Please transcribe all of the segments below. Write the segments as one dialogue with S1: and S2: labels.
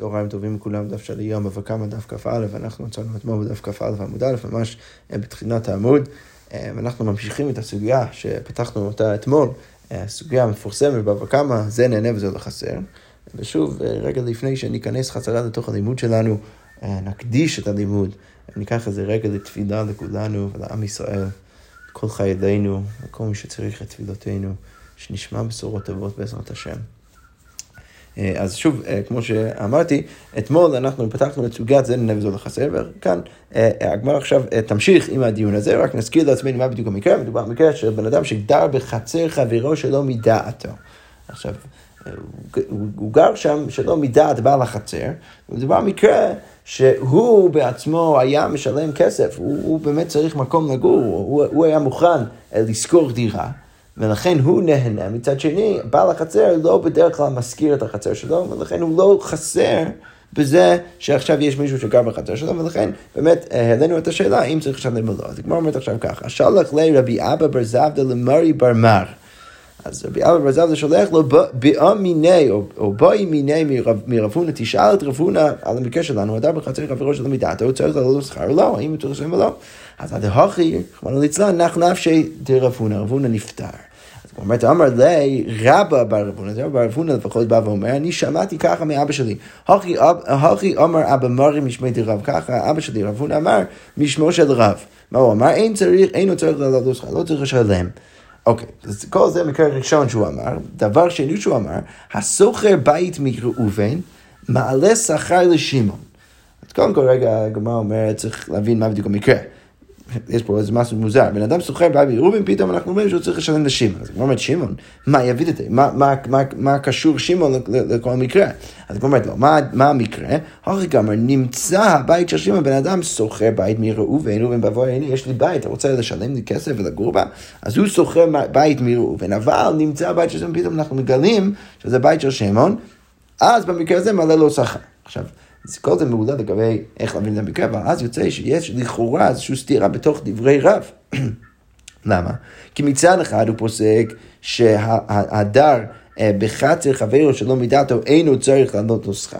S1: צהריים טובים לכולם, דף של היום, בבא דף כ"א, אנחנו מצאנו אתמול בדף כ"א עמוד א', ממש אה, בתחילת העמוד. אה, ואנחנו ממשיכים את הסוגיה שפתחנו אותה אתמול, אה, הסוגיה המפורסמת בבא קמא, זה נהנה וזה לא חסר. ושוב, רגע לפני שניכנס חזרה לתוך הלימוד שלנו, נקדיש את הלימוד, ניקח איזה רגע לתפילה לכולנו ולעם ישראל, לכל חיילינו, לכל מי שצריך את תפילותינו, שנשמע בשורות טובות בעזרת השם. אה, אז שוב, אה, כמו שאמרתי, אתמול אנחנו פתחנו את סוגיית זה ננב זו לחסר, וכאן אה, הגמר עכשיו תמשיך עם הדיון הזה, רק נזכיר לעצמנו מה בדיוק המקרה, מדובר במקרה של בן אדם שגר בחצר חברו שלא מדעתו. עכשיו, הוא, הוא גר שם שלא מדעת בעל החצר, ומדובר במקרה שהוא בעצמו היה משלם כסף, הוא, הוא באמת צריך מקום לגור, הוא, הוא היה מוכן לשכור דירה. ולכן הוא נהנה. מצד שני, בעל החצר לא בדרך כלל משכיר את החצר שלו, ולכן הוא לא חסר בזה שעכשיו יש מישהו שגר בחצר שלו, ולכן באמת אה, העלינו את השאלה אם צריך לשלם או לא. אז הגמרא אומרת עכשיו ככה, שלח לי רבי אבא בר זבדה למרי בר מר. אז רבי אבא בר זבדה שולח לו באו מיני, או בואי מיני מרב הונא, תשאל את רב הונא על המקרה שלנו, אדם בחצר חברו שלו מדעתו, הוא צריך לעלות שכר או לא, האם הוא צריך לשלם או לא. אז עד ההוכי, רחמנא ליצלן, נח נפשי דרב הונא, רב הונא נפטר. הוא אומר, אמר לי, רבא בר רבונה, זה בר רבונה לפחות בא ואומר, אני שמעתי ככה מאבא שלי. הכי אמר אבא מרי משמי דרב, ככה אבא שלי רבונה אמר משמו של רב. מה הוא אמר? אין צריך, אין צריך לעלות שכר, לא צריך לשלם. אוקיי, אז כל זה מקרה ראשון שהוא אמר. דבר שני שהוא אמר, הסוחר בית מראובן מעלה שכר לשמעון. אז קודם כל רגע הגמרא אומרת, צריך להבין מה בדיוק המקרה. יש פה איזה משהו מוזר, בן אדם סוחר בעל מרובין, פתאום אנחנו אומרים שהוא צריך לשלם לשמעון. אז הוא אומר, שמעון, מה יביא את זה? מה, קשור שמעון לכל המקרה? אז הוא אומר לו, מה, מה המקרה? הרי גמר, נמצא הבית של שמעון, בן אדם סוחר בית מראובן, ראובן בבוא, הנה יש לי בית, אתה רוצה לשלם לי כסף ולגור בה? אז הוא סוחר בית מראובן, אבל נמצא הבית של שמעון, פתאום אנחנו מגלים שזה בית של שמעון, אז במקרה הזה מעלה לו שכר. עכשיו, אז כל זה מעולה לגבי איך להבין את המקרה, אבל אז יוצא שיש לכאורה איזושהי סתירה בתוך דברי רב. למה? כי מצד אחד הוא פוסק שההדר אה, בחצר חברו שלא מדעתו אינו צריך לענות לו שכר.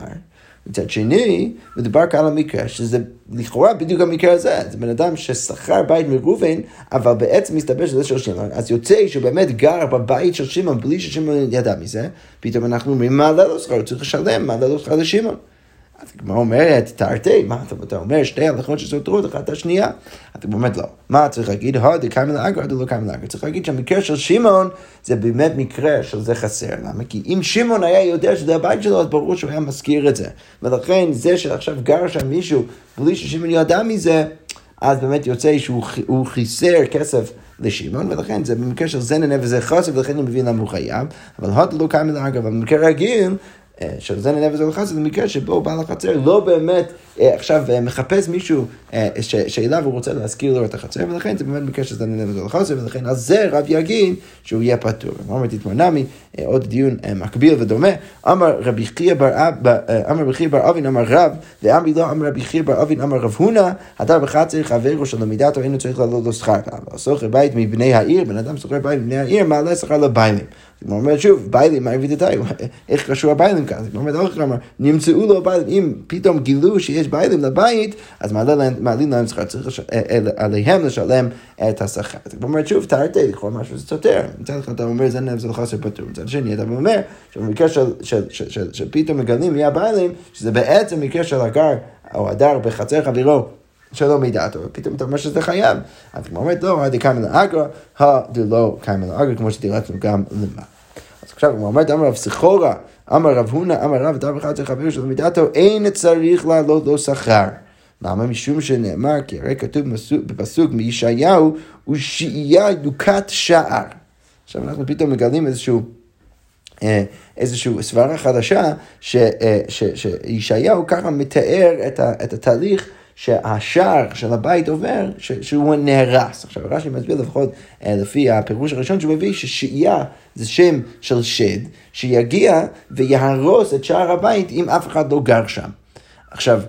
S1: מצד שני, מדובר כאן על מקרה שזה לכאורה בדיוק המקרה הזה. זה בן אדם ששכר בית מראובן, אבל בעצם מסתבר שזה של שמעון. אז יוצא שהוא באמת גר בבית של שמעון בלי ששמעון ידע מזה, פתאום אנחנו אומרים, מה עלה לו שכר? הוא צריך לשלם, מה עלה לו שכר לשמעון? אז הגמרא אומרת, תרתי, מה אתה, אתה אומר שתי הלכות שסותרות אחת את השנייה? אתה באמת לא. מה צריך להגיד? הוד קיימן לאגר, הוד לא קיימן לאגר. צריך להגיד שהמקרה של שמעון זה באמת מקרה של זה חסר. למה? כי אם שמעון היה יודע שזה הבית שלו, אז ברור שהוא היה מזכיר את זה. ולכן זה שעכשיו גר שם מישהו בלי ששמעון ידע מזה, אז באמת יוצא שהוא חיסר כסף לשמעון, ולכן זה במקרה של זה נהנה וזה חסר, ולכן הוא מבין למה הוא חייב. אבל הוד לא קיימן לאגר, אבל במקרה רגיל, של זה נהנה וזה לא חסד, זה מקרה שבו בעל החצר לא באמת אה, עכשיו אה, מחפש מישהו שאליו הוא רוצה להזכיר לו את החצר, ולכן זה באמת מקרה שזה וזה לא חסד, ולכן על זה רב יגיד שהוא יהיה פטור. אמר תתמונמי, עוד דיון מקביל ודומה, אמר רבי חייא בר אבין אמר רב, ואמרי לא אמר רבי חייא בר אבין אמר רב הונא, הדר בחצר חברו שלא מידתו אינו צריך לעלות לו שכר. סוחר בית מבני העיר, בן אדם סוחר בית מבני העיר, מעלה שכר לביילים. הוא אומר שוב, ביילים, מה הביא את איך קשור הביילים כאן? הוא אומר, לא נמצאו לו ביילים, אם פתאום גילו שיש ביילים לבית, אז מעלים להם שכר, צריך אה, אה, עליהם לשלם את השכר. הוא אומר, שוב, תרתי, לכאורה משהו זה סותר. מצד אחד אתה אומר, זה נבז לא חסר פטור. מצד שני, אתה אומר, שבמקרה שפתאום מגלים מי הביילים, שזה בעצם מקרה של הגר, או הדר בחצר חברו. שלא מדעתו, ופתאום אתה אומר שזה חייב. אז כמו אומרת, לא, קיימן לאגרא, הדלא קיימן לאגרא, כמו שדילתנו גם למעלה. אז עכשיו הוא אומר, אמר רב סחורה, אמר רב הונא, אמר רב דבר אחד חבר שלא מדעתו, אין צריך לעלות לו שכר. למה? משום שנאמר, כי הרי כתוב בפסוק מישעיהו, ושהייה דוקת שער. עכשיו אנחנו פתאום מגלים איזשהו... אה, איזושהי סברה חדשה, אה, שישעיהו ככה מתאר את התהליך שהשער של הבית עובר, שהוא נהרס. עכשיו רש"י מסביר לפחות אה, לפי הפירוש הראשון שהוא מביא ששהייה זה שם של שד, שיגיע ויהרוס את שער הבית אם אף אחד לא גר שם. עכשיו,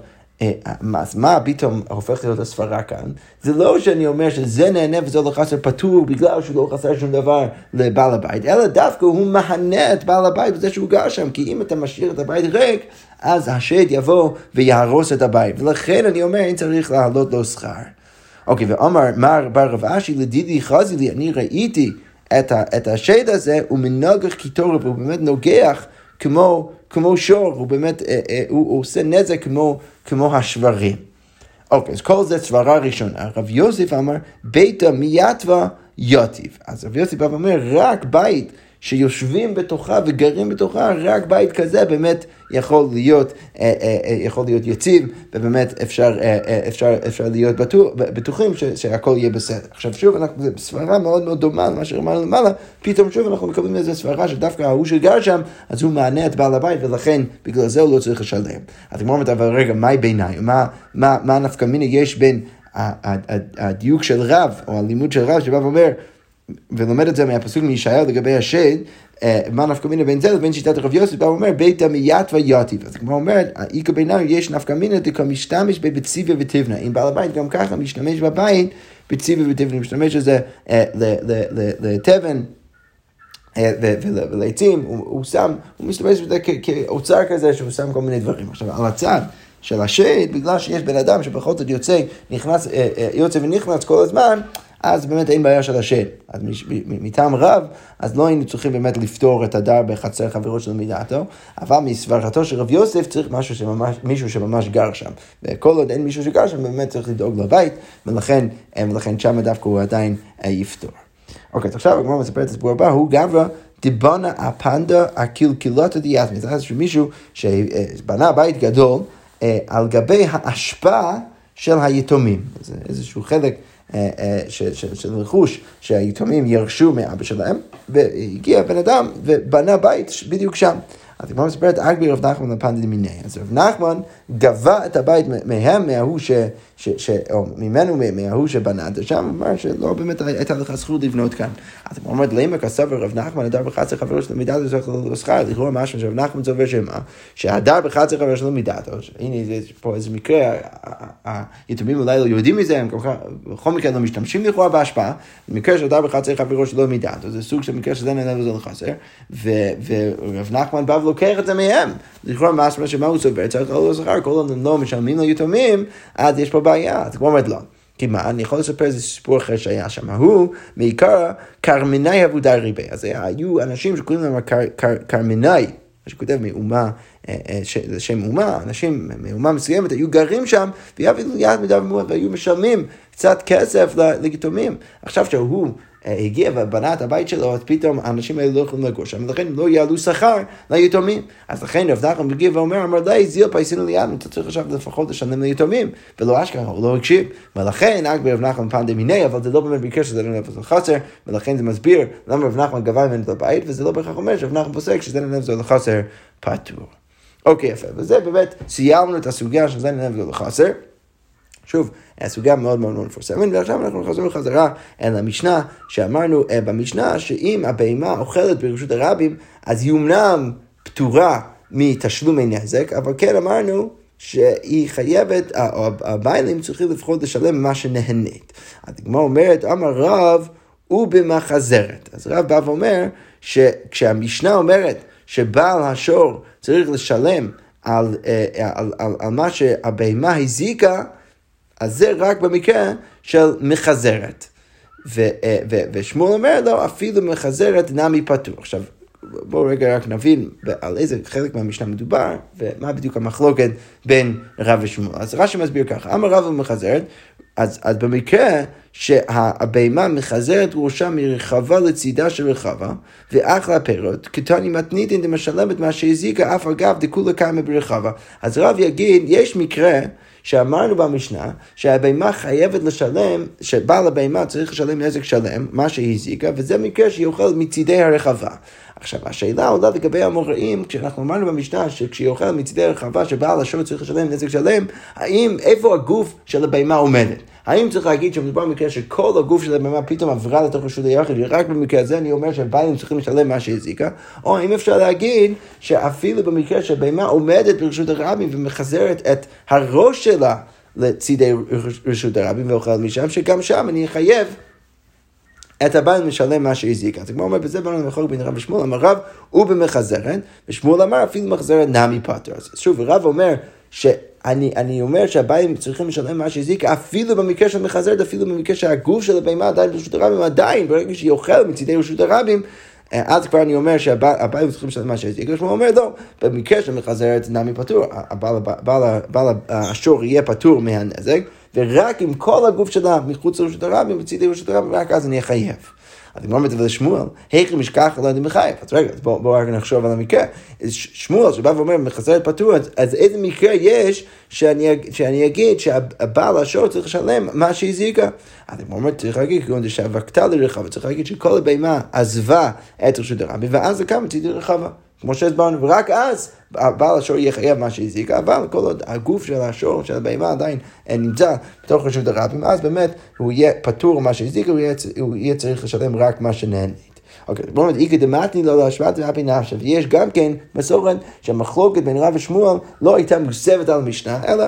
S1: אז מה פתאום הופך להיות הסברה כאן? זה לא שאני אומר שזה נהנה וזה לא חסר פטור בגלל שהוא לא חסר שום דבר לבעל הבית, אלא דווקא הוא מהנה את בעל הבית בזה שהוא גר שם, כי אם אתה משאיר את הבית ריק, אז השד יבוא ויהרוס את הבית, ולכן אני אומר, אין צריך להעלות לו שכר. אוקיי, ואמר מר בר רב אשי לדידי חזי לי, אני ראיתי את, השד הזה, הוא מנגח קיטורי, והוא באמת נוגח כמו, כמו שור, הוא באמת, אה, אה, הוא, הוא עושה נזק כמו, כמו השברים. אוקיי, אז כל זה סברה ראשונה. רב יוסף אמר, ביתא מיתווה יוטיב. אז רב יוסף אומר, רק בית שיושבים בתוכה וגרים בתוכה, רק בית כזה באמת יכול להיות, אה, אה, אה, יכול להיות יציב, ובאמת אפשר, אפשר, אפשר להיות בטוח, בטוחים שהכל יהיה בסדר. עכשיו שוב, אנחנו, סברה מאוד מאוד דומה למה שאמרנו למעלה, פתאום שוב אנחנו מקבלים איזו סברה שדווקא ההוא שגר שם, אז הוא מענה את בעל הבית, ולכן בגלל זה הוא לא צריך לשלם. אז אומרת, אבל רגע, מהי ביניים? מה, מה, מה נפקא מיני יש בין הדיוק של רב, או הלימוד של רב, שבא ואומר, ולומד את זה מהפסוק מישעיהו לגבי השד, אה, מה נפקא מינה בין זה לבין שיטת הרב יוסף, הוא אומר ביתא מיית ויתיב. אז כמו אומרת, איכא בינם יש נפקא מינה דקא משתמש בבציביה ותבנה. אם בעל הבית גם ככה משתמש בבית בציביה ותבנה, משתמש בזה אה, לתבן. אה, ולעצים, הוא שם, הוא משתמש בזה כאוצר כזה שהוא שם כל מיני דברים. עכשיו, על הצד של השד, בגלל שיש בן אדם שבכל זאת יוצא, נכנס, יוצא ונכנס כל הזמן, אז באמת אין בעיה של השם. אז מטעם רב, אז לא היינו צריכים באמת לפתור את הדר בחצר חברו של מדעתו, אבל מסברתו של רב יוסף צריך משהו שממש, מישהו שממש גר שם. וכל עוד אין מישהו שגר שם, באמת צריך לדאוג לבית, ולכן, אה, ולכן שם דווקא הוא עדיין אה, יפתור. אוקיי, אז עכשיו הגמרא מספר את הסיפור הבא, הוא גברא דיבונה הפנדה הקלקילותא דיאטמי. זה מישהו שבנה בית גדול אה, על גבי האשפה של היתומים. זה איזשהו חלק אה, אה, של רכוש שהיתומים ירשו מאבא שלהם, והגיע בן אדם ובנה בית בדיוק שם. אז הגמרא מספרת, אגבי רב נחמן לפנדד מיני. אז רב נחמן גבה את הבית מהם, מההוא ש... ש, ש או ממנו, מההוא שבנה את שם, אמר שלא באמת הייתה לך זכות לבנות כאן. אז הוא אומר, למה כסבר רב נחמן, הדר בחצר חברו של מידת זה לא שכר, לכאורה משהו שרב נחמן צובר שמה, שהדר בחצר חברו של מידת, הנה, יש פה איזה מקרה, היתומים אולי לא יודעים מזה, הם בכל מקרה לא משתמשים לכאורה בהשפעה, מקרה שהדר בחצר חברו שלו מידת, זה סוג של מקרה שזה נהנה וזה לא חסר, ורב נחמן בא ולוקח את זה מהם, לכאורה משמע שמה הוא צובר, צריך לא שכר, כל עוד הם לא משלמים ליתומים, אז יש פה בעיה. אז כמו אומרת לא. כי מה, אני יכול לספר איזה סיפור אחר שהיה שם. הוא, מעיקר, קרמני עבודה ריבה. אז היו אנשים שקוראים להם קרמני, מה שכותב מאומה, אה, אה, זה שם אומה, אנשים מאומה מסוימת היו גרים שם, והיו משלמים קצת כסף ליתומים. עכשיו שהוא הגיע ובנה את הבית שלו, אז פתאום האנשים האלה לא יכולים לגור שם, ולכן לא יעלו שכר ליתומים. אז לכן רב נחמן מגיע ואומר, אמר לי, זיל פייסינו ליד, אתה צריך עכשיו לפחות לשלם ליתומים, ולא אשכרה, הוא לא הקשיב. ולכן, רק ברב נחמן פעם דמיני, אבל זה לא באמת בקשר שזה לא נפש לחסר, ולכן זה מסביר למה רב נחמן גבה ממנו את הבית, וזה לא בהכרח אומר שרב נחמן פוסק שזה נפש לחסר פטור. אוקיי, יפה. וזה באמת, סיימנו את הסוגיה של זה נפש לחסר. שוב, סוגיה מאוד מאוד מאוד מפורסמת, ועכשיו אנחנו נחזור חזרה אל המשנה, שאמרנו uh, במשנה שאם הבהמה אוכלת ברשות הרבים, אז היא אמנם פטורה מתשלומי נזק, אבל כן אמרנו שהיא חייבת, או הבעלים צריכים לפחות לשלם מה שנהנית. אז הגמרא אומרת, אמר רב, הוא במחזרת. אז רב בא ואומר שכשהמשנה אומרת שבעל השור צריך לשלם על, אה, על, על, על מה שהבהמה הזיקה, אז זה רק במקרה של מחזרת. אה, ושמואל אומר לו, אפילו מחזרת נמי פטור. עכשיו, בואו רגע רק נבין על איזה חלק מהמשנה מדובר, ומה בדיוק המחלוקת בין רב ושמואל. אז רש"י מסביר ככה, אמר רב ומחזרת, אז, אז במקרה שהבהמה מחזרת ראשה מרחבה לצידה של רחבה, ואחלה פירות, קטני מתניתין דמשלמת מה שהזיקה אף אגב דכולה קיימה ברחבה. אז רב יגיד, יש מקרה שאמרנו במשנה שהבהמה חייבת לשלם, שבעל הבהמה צריך לשלם נזק שלם, מה שהיא הזיקה, וזה מקרה שהיא אוכלת מצידי הרחבה. עכשיו, השאלה עולה לגבי המוראים, כשאנחנו אמרנו במשנה שכשהיא אוכלת מצידי הרחבה שבעל השור צריך לשלם נזק שלם, האם, איפה הגוף של הבהמה עומדת? האם צריך להגיד שמדובר במקרה שכל הגוף של הבהמה פתאום עברה לתוך רשות היחיד, ורק במקרה הזה אני אומר שהבעלים צריכים לשלם מה שהזיקה, או האם אפשר להגיד שאפילו במקרה שהבהמה עומדת ברשות הרבים ומחזרת את הראש שלה לצידי רשות הרבים ואוכלת משם, שגם שם אני אחייב את הבעל משלם מה שהזיק. אז כמו אומר, בזה באנו למחוק בין רב ושמואל, אמר רב הוא במחזרת, ושמואל אמר אפילו מחזרת נמי פטר. אז שוב, רב אומר שאני אני אומר שהבעלים צריכים לשלם מה שהזיק, אפילו במקרה של מחזרת, אפילו במקרה שהגוף של הבהמה עדיין ברשות הרבים, עדיין, ברגע שהיא אוכלת מצידי רשות הרבים, אז כבר אני אומר שהבעלים צריכים לשלם מה שהזיק, ושמואל אומר לא, במקרה של מחזרת נמי פטור, הבעל השור יהיה פטור מהנזק. ורק אם כל הגוף שלה מחוץ לרשות הרבים, מצידי רשות הרבים, רק אז אני אחייב. אז הגמרא מדבר לשמואל, היכי משכח לא יודעים מחייב. אז רגע, בואו בוא רק נחשוב על המקרה. שמואל שבא ואומר, מחזר את פטור, אז, איזה מקרה יש שאני, אגיד שהבעל השור צריך לשלם מה שהזיקה? אז הגמרא אומר, צריך להגיד, כגון דשאבקתה לרחבה, צריך להגיד שכל הבהמה עזבה את רשות הרבים, ואז זה קם מצידי רחבה. כמו שהסברנו, ורק אז בעל השור יהיה חייב מה שהזיקה, אבל כל עוד הגוף של השור, של הבהמה עדיין אה, נמצא בתוך רשות הרבים, אז באמת הוא יהיה פטור מה שהזיקה, הוא, הוא יהיה צריך לשלם רק מה שנהנית. אוקיי, בואו נגיד, איכא דמתני לא להשוואת רבי נפשא, ויש גם כן מסורת שהמחלוקת בין רב ושמואל לא הייתה מוסבת על המשנה, אלא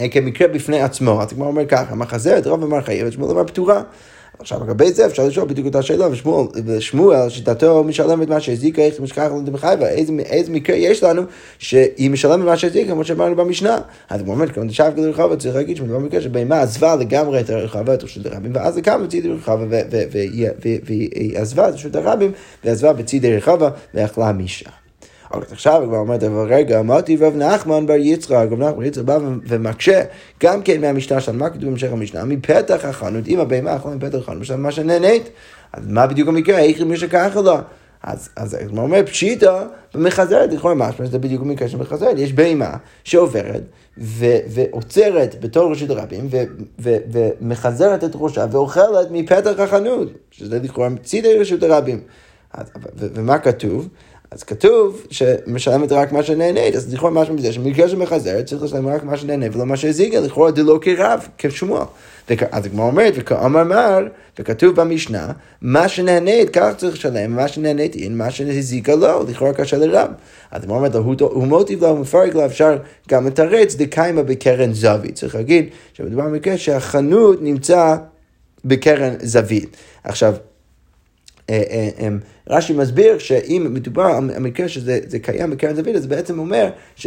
S1: אה, כמקרה בפני עצמו. אז כמו אומר ככה, מחזרת, רב אמר חייבת, שמואל אמר פטורה. עכשיו לגבי זה אפשר לשאול בדיוק אותה שאלה, ושמואל, ושמואל שיטתו משלם את מה שהזיקה, איך משכח לדמחייבה, איזה, איזה מקרה יש לנו שהיא משלמת מה שהזיקה, כמו שאמרנו במשנה. אז הוא אומר, כמו דשאב כזה רחבה, צריך להגיד שמדובר במקרה שבהמה עזבה לגמרי את הרחבה, את רשות הרבים, ואז קמה בצידי רחבה, והיא עזבה את רשות הרבים, ועזבה בצידי רחבה, ואכלה משם. אוקיי, עכשיו כבר אומרת, אבל רגע, אמרתי רב נחמן בר יצחק, רב נחמן בר יצחק בא ומקשה גם כן מהמשנה שלנו, מה כתוב במשך המשנה? מפתח החנות, אם הבהמה אכלה מפתח החנות, מה שנהנית, אז מה בדיוק המקרה? איך מי שככה לא? אז, הוא אומר פשיטה ומחזרת, לכאורה משמע זה בדיוק המקרה של מחזרת, יש בהמה שעוברת ו, ועוצרת בתור רשות הרבים ו, ו, ומחזרת את ראשה ואוכלת מפתח החנות, שזה לכאורה מצידי רשות הרבים. אז, ו, ומה כתוב? אז כתוב שמשלמת רק מה שנהנית, אז לכאורה משהו מזה שבמקרה שמחזרת צריך לשלם רק מה שנהנה ולא מה שהזיגה, לכאורה דלא כרב, כשמואל. אז הגמרא אומרת, וכאמר מר, וכתוב במשנה, מה שנהנית כך צריך לשלם, מה שנהנית אין, מה שהזיקה לא, לכאורה קשה לרב. אז הגמרא אומרת, הוא מוטיב לה, הוא מפרק לה, אפשר גם לתרץ דקיימה בקרן זווית. צריך להגיד שמדובר במקרה שהחנות נמצא בקרן זווית. עכשיו, רש"י מסביר שאם מדובר על המקרה שזה קיים בקרן דוד, אז בעצם אומר ש...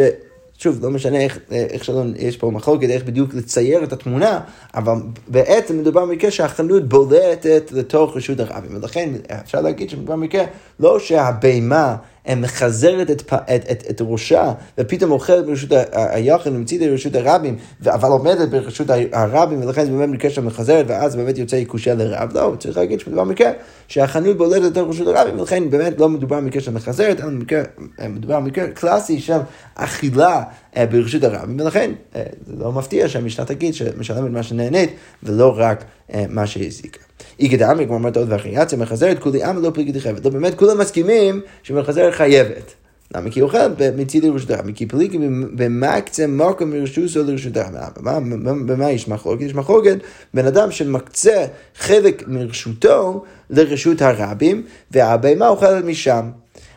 S1: שוב, לא משנה איך, איך שלא, יש פה מחלוקת איך בדיוק לצייר את התמונה, אבל בעצם מדובר במקרה שהחנות בולטת לתוך רשות הרבים, ולכן אפשר להגיד שמדובר במקרה לא שהבהמה מחזרת את, את, את, את ראשה, ופתאום אוכלת ברשות היוחד ומצידה לרשות הרבים, אבל עומדת ברשות הרבים, ולכן זה באמת מקרה מחזרת, ואז באמת יוצא יקושה לרב. לא, צריך להגיד שמדובר במקרה שהחנות בולטת לתוך רשות הרבים, ולכן באמת לא מדובר במקרה מחזרת, אלא במקרה, מדובר במקרה קלאסי של אכילה אה, ברשות הרבים, ולכן אה, זה לא מפתיע שהמשנה תגיד שמשלמת מה שנהנית, ולא רק אה, מה שהזיקה. איגד עמי, כמו אמרת עוד וריאציה, מחזרת כולי עמי לא פליגי דחבת. לא, באמת כולם מסכימים שמחזרת חייבת. למה? כי אוכל מצידי לרשות הרב, כי פליגי במקצה מקום מרשוסו לרשות הרב. במה יש מחלוקת? יש מחלוקת בן אדם שמקצה חלק מרשותו לרשות הרבים, והבהמה אוכלת משם.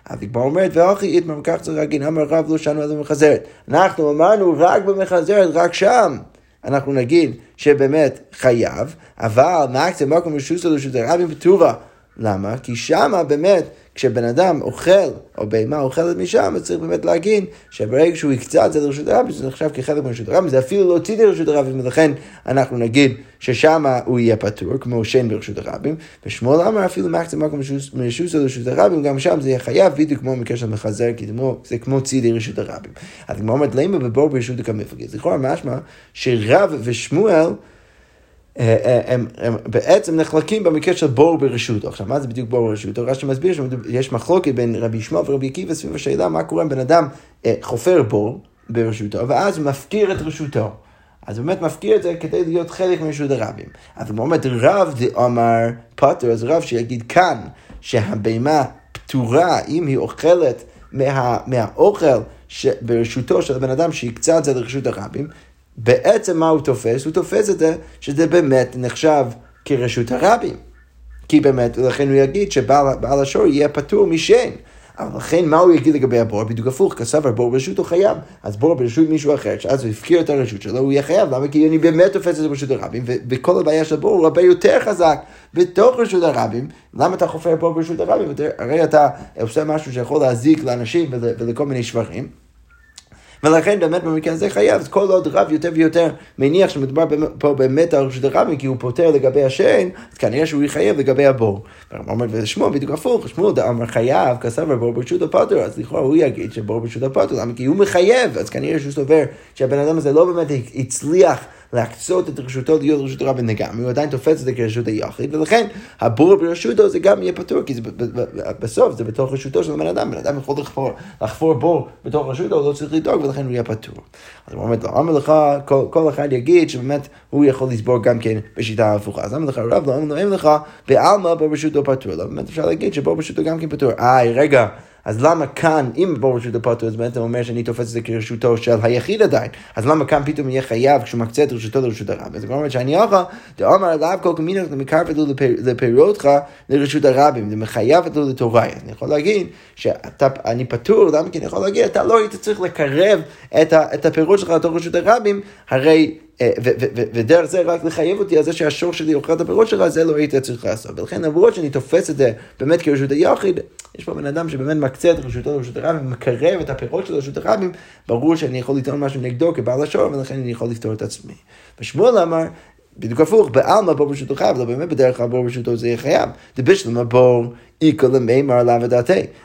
S1: אז הגמרא אומרת, ואחי איתמר, כך צריך להגיד, אמר רב לא שנו על המחזרת. אנחנו אמרנו רק במחזרת, רק שם. אנחנו נגיד שבאמת חייב, אבל מקצה מקום רשוסו לרשות הרבים פטורה. למה? כי שמה באמת כשבן אדם אוכל, או בהמה אוכלת משם, אז צריך באמת להגיד שברגע שהוא יקצה את זה לרשות הרבים, זה נחשב כחלק מרשות הרבים, זה אפילו לא צידי לרשות הרבים, ולכן אנחנו נגיד ששם הוא יהיה פטור, כמו שן ברשות הרבים, ושמואל אמר אפילו מקצה מקום מרשות לרשות הרבים, גם שם זה יהיה חייב, בדיוק כמו מקרה של מחזר, כי זה כמו צידי רשות הרבים. אז כמו אומרת, למה בבור ברשות הכמפגז? לכאורה משמע שרב ושמואל הם, הם בעצם נחלקים במקרה של בור ברשותו. עכשיו, מה זה בדיוק בור ברשותו? רש"י מסביר שיש מחלוקת בין רבי ישמעאל ורבי עקיבא סביב השאלה מה קורה אם בן אדם אה, חופר בור ברשותו, ואז מפקיר את רשותו. אז באמת מפקיר את זה כדי להיות חלק מרשות הרבים. אז הוא אומר, רב דאמר פטר, אז רב שיגיד כאן שהבהמה פטורה אם היא אוכלת מה, מהאוכל ברשותו של הבן אדם שהקצה את זה לרשות הרבים, בעצם מה הוא תופס? הוא תופס את זה שזה באמת נחשב כרשות הרבים. כי באמת, לכן הוא יגיד שבעל השור יהיה פטור משן. אבל לכן מה הוא יגיד לגבי הבור? בדיוק הפוך, כסף על בור ברשות הוא חייב. אז בור ברשות מישהו אחר, שאז הוא הפקיר את הרשות שלו, הוא יהיה חייב. למה? כי אני באמת תופס את זה ברשות הרבים, וכל הבעיה של הבור הוא הרבה יותר חזק בתוך רשות הרבים. למה אתה חופר בור ברשות הרבים? הרי אתה עושה משהו שיכול להזיק לאנשים ולכל מיני שברים. ולכן באמת במקרה הזה חייב, כל עוד רב יותר ויותר מניח שמדובר פה באמת על רשות הרבים, כי הוא פותר לגבי השן, אז כנראה שהוא יחייב לגבי הבור. אומר, ושמואל בדיוק הפוך, שמואל אמר חייב, כסף הבור ברשות הפוטר, אז לכאורה הוא יגיד שבור ברשות הפוטר, למה? כי הוא מחייב, אז כנראה שהוא סובר שהבן אדם הזה לא באמת הצליח. להקצות את רשותו להיות רשות הרבים לגמרי, הוא עדיין תופס את זה כרשות היחיד, ולכן הבור ברשותו זה גם יהיה פתור, כי זה, בסוף זה בתוך רשותו של הבן אדם, בן אדם יכול לחפור, לחפור בור בתוך רשותו, הוא לא צריך לדאוג, ולכן הוא יהיה פתור. אז הוא אומר, לא, אמר לך, כל, כל אחד יגיד שבאמת הוא יכול לסבור גם כן בשיטה ההפוכה. אז אמר לך, רב, לא אמר לך, בעלמא ברשותו פתור. לא, באמת אפשר להגיד שבור ברשותו גם כן פתור. איי, רגע. אז למה כאן, אם בו רשות הפוטו, אז בעצם אומר שאני תופס את זה כרשותו של היחיד עדיין, אז למה כאן פתאום יהיה חייב כשהוא מקצה את רשותו לרשות הרב? אז הוא אומר שאני אוכל, דאמר עליו כל למקרבת לו לפירותך לרשות הרבים, זה מחייבת לו לתוראי. אז אני יכול להגיד שאני פטור, למה כי אני יכול להגיד, אתה לא היית צריך לקרב את הפירות שלך לתוך רשות הרבים, הרי... אה, ודרך זה רק לחייב אותי על זה שהשור שלי אוכל את הפירות שלך, זה לא היית צריך לעשות. ולכן למרות שאני תופס את זה באמת כרשות היחיד, יש פה בן אדם שבאמת מקצה את רשותו לרשות הרבים, מקרב את הפירות של רשות הרבים, ברור שאני יכול לטעון משהו נגדו כבעל השור, ולכן אני יכול לפתור את עצמי. ושמואל אמר, בדיוק הפוך, בעלמא בור ברשותו חייב, לא באמת בדרך כלל בור ברשותו זה יהיה חייב. דבשלמה בור איכא למימר עליו.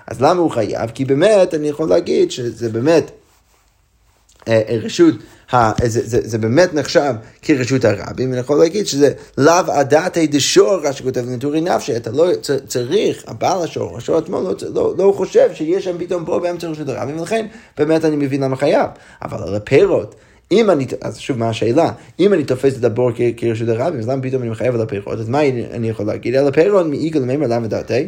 S1: אז למה הוא חייב? כי באמת, אני יכול להגיד שזה באמת רשות זה, זה, זה באמת נחשב כרשות הרבים, ואני יכול להגיד שזה לאו עדתי דשור, רש"י כותב לנטורי נפשי, אתה לא צריך, הבעל השור, השור עצמו לא, לא, לא חושב שיש שם פתאום פה באמצע רשות הרבים, ולכן באמת אני מבין למה חייב. אבל על הפירות, אם אני, אז שוב, מה השאלה? אם אני תופס את הבור כרשות הרבים, אז למה פתאום אני מחייב על הפירות? אז מה אני יכול להגיד? על הפירות מאיגל מימר למה דעתי?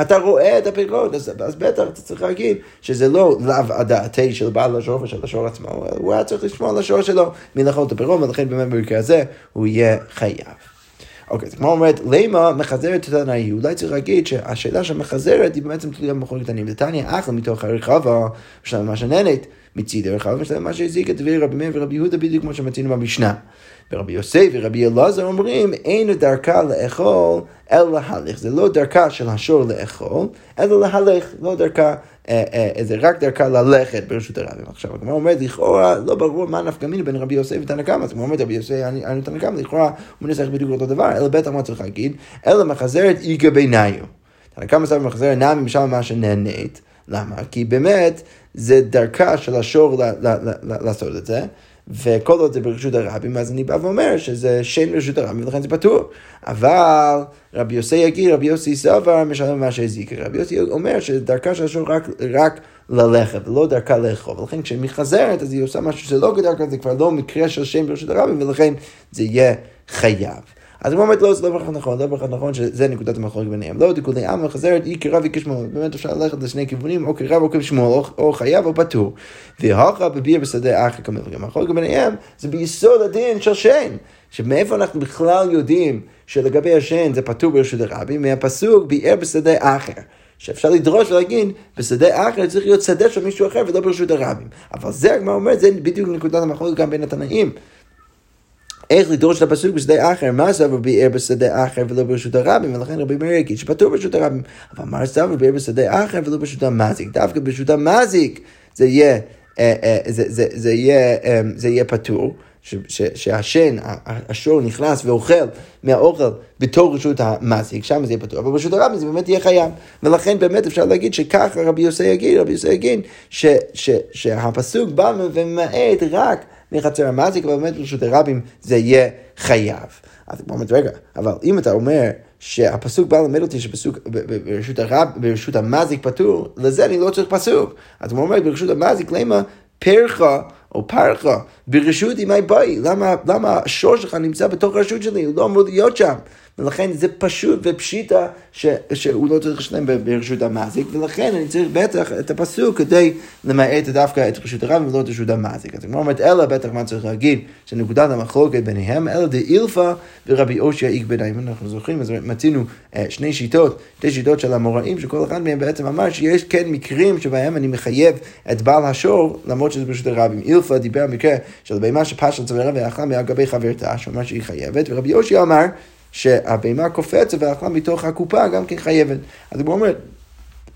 S1: אתה רואה את הפירות, אז, אז בטח אתה צריך להגיד שזה לא לאו הדעתי של בעל השור ושל השור עצמו, הוא היה צריך לשמוע על השור שלו מלאכול את הפירות, ולכן באמת במקרה הזה הוא יהיה חייב. אוקיי, אז כמו אומרת, למה מחזרת את הנאי? אולי צריך להגיד שהשאלה שמחזרת היא בעצם תלויה במכון קטנים. ותניא אחלה מתוך הרחבה, יש לנו מה שננת. רחב, יש להם מה שהזיק את דברי רבי מאיר ורבי יהודה בדיוק כמו שמצינו במשנה. ורבי יוסף ורבי אלעזר אומרים, אין דרכה לאכול אלא להלך. זה לא דרכה של השור לאכול, אלא להלך, לא דרכה, זה רק דרכה ללכת ברשות הרבים. עכשיו, הגמרא אומרת, לכאורה לא ברור מה נפקא מיני בין רבי יוסף ותנא קמא. אז הגמרא אומרת, רבי יוסף אני תנא קמא, לכאורה הוא מנסח בדיוק אותו דבר, אלא בטח מה צריך להגיד, אלא מחזרת איגה ביניו. תנא קמא סבא מחזרת נמי משל מה שנהנית. למה? כי באמת זה דרכה של השור לעשות את זה. וכל עוד זה ברשות הרבים, אז אני בא ואומר שזה שם רשות הרבים, ולכן זה פטור. אבל רבי יוסי יגיד, רבי יוסי סבר משלם מה שהזיק. רבי יוסי אומר שדרכה של השור רק, רק ללכת, ולא דרכה לאכול. ולכן כשהיא מחזרת, אז היא עושה משהו שלא כדרכה, זה כבר לא מקרה של שם ברשות הרבים, ולכן זה יהיה חייב. אז הוא אומר, לא, זה לא בהכרח נכון, לא בהכרח נכון שזה נקודת המחלוקת ביניהם. לא דקולי עם מחזרת, היא כרב היא כשמואל. באמת אפשר ללכת לשני כיוונים, או כרב או כשמואל, או חייב או פטור. והכה בביר בשדה אחר כמובן. גם המחלוקת ביניהם זה ביסוד הדין של שן. שמאיפה אנחנו בכלל יודעים שלגבי השן זה פטור ברשות הרבים? מהפסוק ביער בשדה אחר. שאפשר לדרוש ולהגיד, בשדה אחר צריך להיות שדה של מישהו אחר ולא ברשות הרבים. אבל זה הגמרא אומרת, זה בדיוק נקודת המחלוקת גם בין התנאים. איך לדרוש את הפסוק בשדה אחר, מה סבר ביער בשדה אחר ולא ברשות הרבים, ולכן רבי מאיר יגיד שפטור ברשות הרבים, אבל מה סבר ביער בשדה אחר ולא ברשות המזיק, דווקא ברשות המזיק זה יהיה, אה, אה, זה, זה, זה יהיה, אה, זה יהיה פטור. שהשן, השור נכנס ואוכל מהאוכל בתור רשות המזיק, שם זה יהיה פתוח, אבל ברשות הרבים זה באמת יהיה חייב. ולכן באמת אפשר להגיד שככה רבי יוסי יגיד, רבי יוסי יגיד, שהפסוק בא וממעט רק מחצר המזיק, אבל באמת ברשות הרבים זה יהיה חייב. אז הוא אומר, רגע, אבל אם אתה אומר שהפסוק בא ללמד אותי שפסוק ברשות, הרב, ברשות המזיק פטור, לזה אני לא צריך פסוק. אז הוא אומר, ברשות המזיק, למה פרחה או פרחה ברשות ימי באי? למה, למה השור שלך נמצא בתוך הרשות שלי? הוא לא אמור להיות שם. ולכן זה פשוט ופשיטה ש, שהוא לא צריך לשלם ברשות המזיק, ולכן אני צריך בטח את הפסוק כדי למעט דווקא את רשות הרב ולא את רשות המזיק. אז הגמרא אומרת, אלא בטח מה צריך להגיד, שנקודת המחלוקת ביניהם, אלא דאילפא ורבי אושיה איגבנה. אם אנחנו זוכרים, אז מצינו אה, שני שיטות, שתי שיטות של המוראים, שכל אחד מהם בעצם אמר שיש כן מקרים שבהם אני מחייב את בעל השור, למרות שזה ברשות הרבים. אילפא דיבר על מקרה של בהמה שפשט צווארה ואכלה מהגבי חברתה, שאומר שהיא חייבת, ורבי יושי אמר שהבהמה קופצת ואכלה מתוך הקופה גם כן חייבת. אז הוא אומר,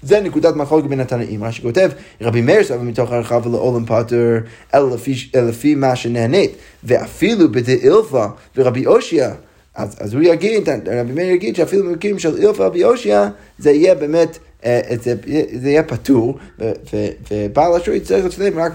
S1: זה נקודת מחלוקת בין התנאים. רש"י כותב, רבי מאיר סבל מתוך הרחב ולעולם פטר, אלא לפי, מה שנהנית, ואפילו בדאילפה ורבי אושיה, אז, אז הוא יגיד, רבי מאיר יגיד שאפילו במקרים של אילפה ורבי אושיה, זה יהיה באמת זה, זה יהיה פטור, ובעל השור יצטרך לשלם רק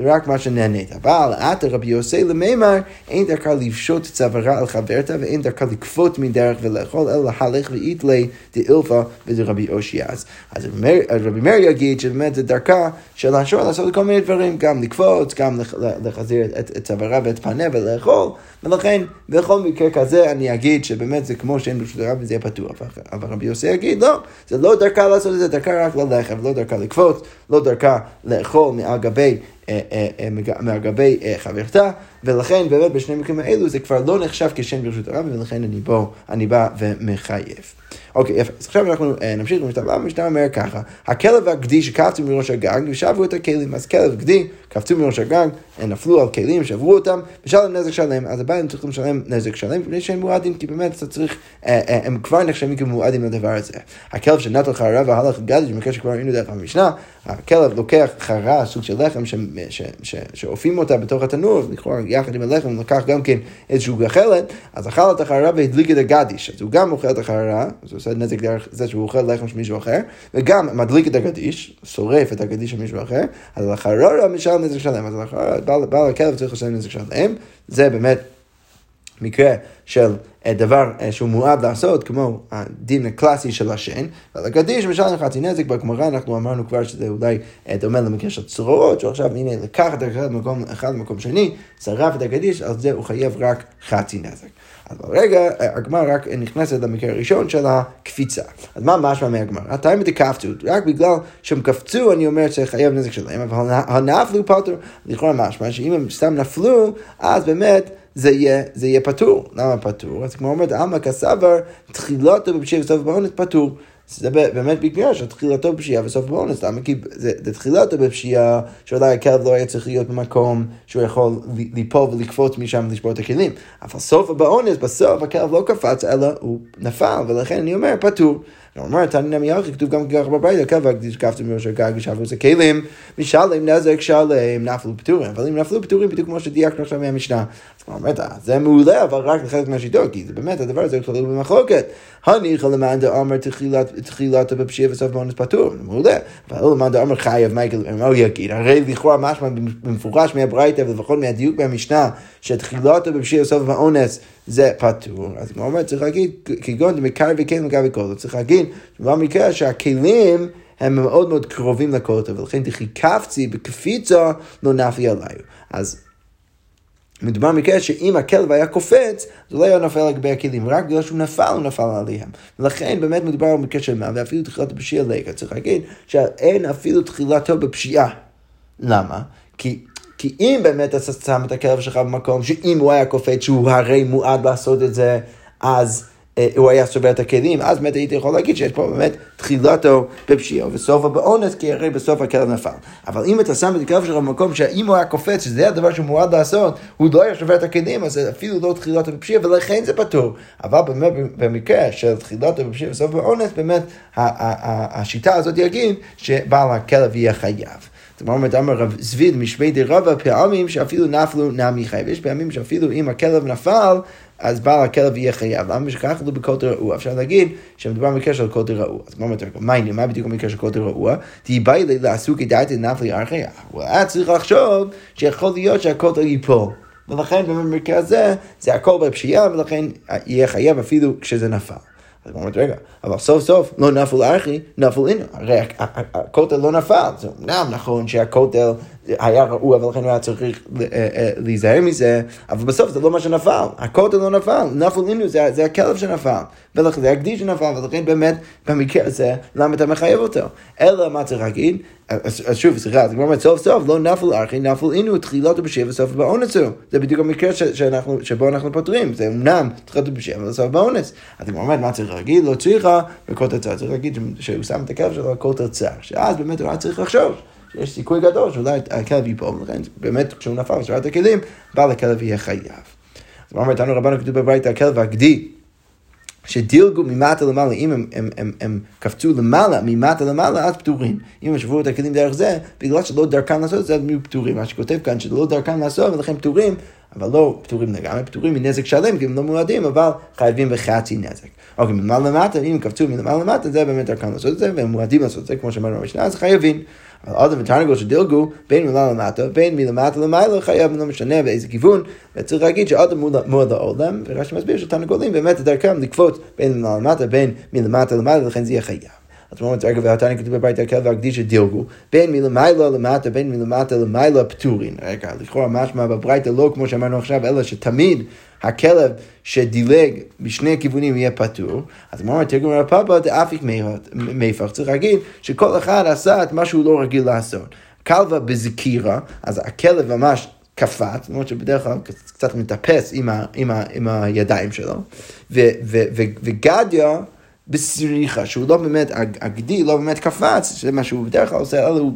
S1: רק מה שנהנית. אבל עתה רבי יוסי למימר, אין דרכה לפשוט צווארה על חברתה, ואין דרכה לקפוט מדרך ולאכול, אלא להלך ואיתלי דאילפה ודרבי אושיאז. אז רבי מאיר יגיד שבאמת זה דרכה של השור לעשות כל מיני דברים, גם לקפוץ, גם לחזיר את צווארה ואת פניה ולאכול. ולכן, בכל מקרה כזה אני אגיד שבאמת זה כמו שאין ברשות הרב וזה יהיה פתוח. אבל רבי יוסי יגיד, לא, זה לא דרכה לעשות את זה, דרכה רק ללכת, לא דרכה לקפוץ, לא דרכה לאכול מעל גבי מעל גבי חברתה, ולכן באמת בשני המקרים האלו זה כבר לא נחשב כשם ברשות הרב, ולכן אני, בוא, אני בא ומחייב. אוקיי, יפה. אז עכשיו אנחנו נמשיך למשנה הבא, המשנה אומר ככה, הכלב והגדי שקפצו מראש הגג ושברו את הכלים, אז כלב וגדי קפצו מראש הגג, נפלו על כלים, שברו אותם, ושלם נזק שלם, אז הבעלים צריכים לשלם נזק שלם, מפני שהם מועדים, כי באמת אתה צריך, הם כבר נחשבים כמועדים לדבר הזה. הכלב שנטל חררה והלך לגדי, במקרה שכבר ראינו דרך המשנה, הכלב לוקח חררה, סוג של לחם, שאופים אותה בתוך התנור, לכאורה יחד עם הלחם לקח גם כן איזשהו גחלת, אז אכל את החררה והדליק את הגדיש, אז הוא גם אוכל את החררה, אז הוא עושה נזק דרך זה שהוא אוכל לחם של מישהו אחר, וגם מדליק את הגדיש, שורף את הגדיש של מישהו אחר, אז לחררה משלם נזק שלם, אז בעל הכלב צריך לשלם נזק שלם, זה באמת מקרה של אה, דבר אה, שהוא מועד לעשות, כמו הדין הקלאסי של השן, ועל הגדיש משלם חצי נזק, בגמרא אנחנו אמרנו כבר שזה אולי אה, דומה למקרה של צרורות, שעכשיו הנה לקח את אחד למקום אחד למקום שני, שרף את הגדיש, על זה הוא חייב רק חצי נזק. אז ברגע, הגמרא רק נכנסת למקרה הראשון של הקפיצה. אז מה משמע מהגמרא? הטיימה דקפצו, רק בגלל שהם קפצו, אני אומר שחייב נזק שלהם, אבל הנפלו פטור, לכאורה משמע שאם הם סתם נפלו, אז באמת... זה יהיה, זה יהיה פטור. למה פטור? אז כמו אומרת, עמא כסבר, תחילתו בפשיעה וסוף באונס פטור. זה באמת בגלל שתחילתו בפשיעה וסוף באונס, למה? כי זה, זה תחילתו בפשיעה, שאולי הכלב לא היה צריך להיות במקום שהוא יכול ליפול ולקפוץ משם ולשבור את הכלים. אבל סוף באונס, בסוף הכלב לא קפץ, אלא הוא נפל, ולכן אני אומר פטור. אומר, תניא נמי יחי, כתוב גם כך בברייתא, כלב קפצו מראש הגג ושבו את הכלים, משלם נזק שלם, נפלו פטורים, אבל אם נפלו פטורים, בדיוק כמו שדייקנו עכשיו מהמשנה. אז אומר, זה מעולה, אבל רק לחלק מהשיטות, כי זה באמת, הדבר הזה כלול במחלוקת. הניחא למאן דאמר תחילת בפשיעה וסוף באונס פטור, מעולה. אבל למאן דאמר חייב, מה הוא יגיד? הרי לכאורה משמע במפורש מהברייתא ולפחות מהדיוק מהמשנה, שתחילתו בפשיעה וסוף באונס זה פטור. אז כמו אומר, צריך להגיד, כגון דמקר וכלים לגבי כל, צריך להגיד, במקרה שהכלים הם מאוד מאוד קרובים לקוטו, ולכן דחי קפצי בקפיצה לא נפי עליי. אז מדובר במקרה שאם הכלב היה קופץ, זה לא היה נופל לגבי הכלים, רק בגלל שהוא נפל, הוא נפל עליהם. ולכן באמת מדובר במקרה של מה, ואפילו תחילת הפשיעה לקה. צריך להגיד שאין אפילו תחילתו בפשיעה. למה? כי כי אם באמת אתה שם את הכלב שלך במקום שאם הוא היה קופץ שהוא הרי מועד לעשות את זה, אז אה, הוא היה שובר את הכלים, אז באמת הייתי יכול להגיד שיש פה באמת תחילתו בפשיעה וסופו באונס, כי הרי בסוף הכלב נפל. אבל אם אתה שם את הכלב שלך במקום שאם הוא היה קופץ, שזה הדבר שהוא מועד לעשות, הוא לא היה שובר את הכלים, אז זה אפילו לא תחילתו בפשיעה, ולכן זה פתור. אבל באמת במקרה של תחילתו בפשיעה וסופו באונס, באמת השיטה הזאת יגיד שבעל הכלב יהיה חייב. זאת אומרת, אמר רב זביד משמי דרבה פעמים שאפילו נפלו נמי חייב. יש פעמים שאפילו אם הכלב נפל, אז בעל הכלב יהיה חייב. למה שכך לא בקוטר רעוע? אפשר להגיד שמדובר במקרה של קוטר רעוע. אז כמו אומר, מה העניין? מה בדיוק במקרה של קוטר רעוע? תהיבאי לי לעשו כדאי נפלי ארכי. הוא היה צריך לחשוב שיכול להיות שהקוטר ייפול. ולכן במקרה הזה, זה הכל בפשיעה, ולכן יהיה חייב אפילו כשזה נפל. אז הוא אומר, רגע, אבל סוף סוף לא נפל ארכי, נפל אינו. הרי הכותל לא נפל. זה אמנם נכון שהכותל היה ראוי, אבל לכן הוא היה צריך להיזהר מזה, אבל בסוף זה לא מה שנפל, הכותל לא נפל, נפל אינו זה, זה הכלב שנפל, ולכן זה הגדי שנפל, ולכן באמת במקרה הזה, למה אתה מחייב אותו? אלא מה צריך להגיד? אז שוב, סליחה, אז כבר סוף סוף לא נפל ארכי, נפל אינו, תחילתו בשבע, סוף באונס הוא. זה בדיוק המקרה שאנחנו, שבו אנחנו פותרים, זה אמנם תחילתו בשבע, סוף באונס. אז הגמרא אומרת, מה צריך להגיד? לא צריכה בכותל צר, צריך להגיד שהוא שם את הכלב שלו בכותל צר, שאז באמת הוא היה צריך לחשוב. יש סיכוי גדול שאולי הכלב ייפול, ולכן באמת כשהוא נפל בשבירת הכלים, בעל הכלב יהיה חייב. אז מה אומרת, רבנו כתוב בברית הכלב הגדי, שדילגו ממטה למעלה, אם הם, הם, הם, הם קפצו למעלה, ממטה למעלה, אז פטורים. אם הם שברו את הכלים דרך זה, בגלל שלא דרכם לעשות את זה, אז הם יהיו פטורים. מה שכותב כאן, שלא דרכם לעשות, ולכן פטורים, אבל לא פטורים לגמרי, פטורים מנזק שלם, כי הם לא מועדים, אבל חייבים בחצי נזק. אוקיי, מלמעלה למטה, אם הם קפצו מלמעלה למטה, זה באמת דרכם לעשות את זה, והם מועדים לעשות את זה, כמו שאמרנו במשנה, אז חייבים. אבל אדם ותרנגול שדילגו בין מלמעלה למטה, בין מלמטה למעלה, חייב, לא משנה באיזה כיוון, וצריך להגיד שאדם מועד לעולם, ורש"י מסביר שתרנגולים באמת דרכם לקפוץ בין מלמעלה למטה, בין מלמטה למעלה, לכן זה יהיה חייב. אז אומרת, רגע, והתניא כתוב בבית הכלב והקדיש שדילגו, בין מלמעלה למטה, בין מלמטה למעלה פטורין. רגע, לכאורה משמע בברייתא לא כמו שאמרנו עכשיו, אלא שתמיד הכלב שדילג בשני הכיוונים יהיה פטור, אז אמרנו, תרגום רב פאפה דאפיק מיפח, צריך להגיד שכל אחד עשה את מה שהוא לא רגיל לעשות. כלבה בזקירה, אז הכלב ממש קפץ, למרות שבדרך כלל קצת מטפס עם, ה, עם, ה, עם הידיים שלו, ו, ו, ו, וגדיה בסריחה, שהוא לא באמת, הגדי לא באמת קפץ, שזה מה שהוא בדרך כלל עושה, אלא הוא,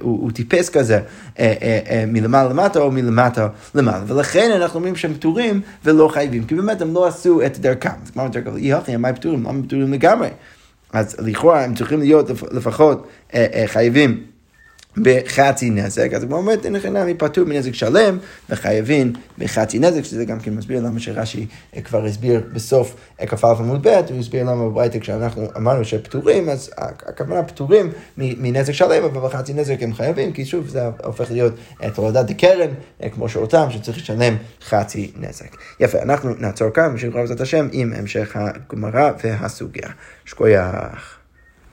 S1: הוא, הוא טיפס כזה אה, אה, אה, מלמעלה למטה או מלמטה למעלה. ולכן אנחנו אומרים שהם פטורים ולא חייבים, כי באמת הם לא עשו את דרכם. אז כמו יותר כלל, אי הכי, מה פטורים? למה פטורים לגמרי? אז לכאורה הם צריכים להיות לפחות חייבים. בחצי נזק, אז הוא אומר, אין לך נמי פטור מנזק שלם, וחייבים בחצי נזק, שזה גם כן מסביר למה שרש"י כבר הסביר בסוף כ"א עמוד ב', הוא הסביר למה בברייתא כשאנחנו אמרנו שפטורים, אז הכוונה פטורים מנזק שלם, אבל בחצי נזק הם חייבים, כי שוב זה הופך להיות תולדת הקרן, כמו שאותם, שצריך לשלם חצי נזק. יפה, אנחנו נעצור כאן, ושנקרא בעזרת השם עם המשך הגמרא והסוגיה. שכוייח.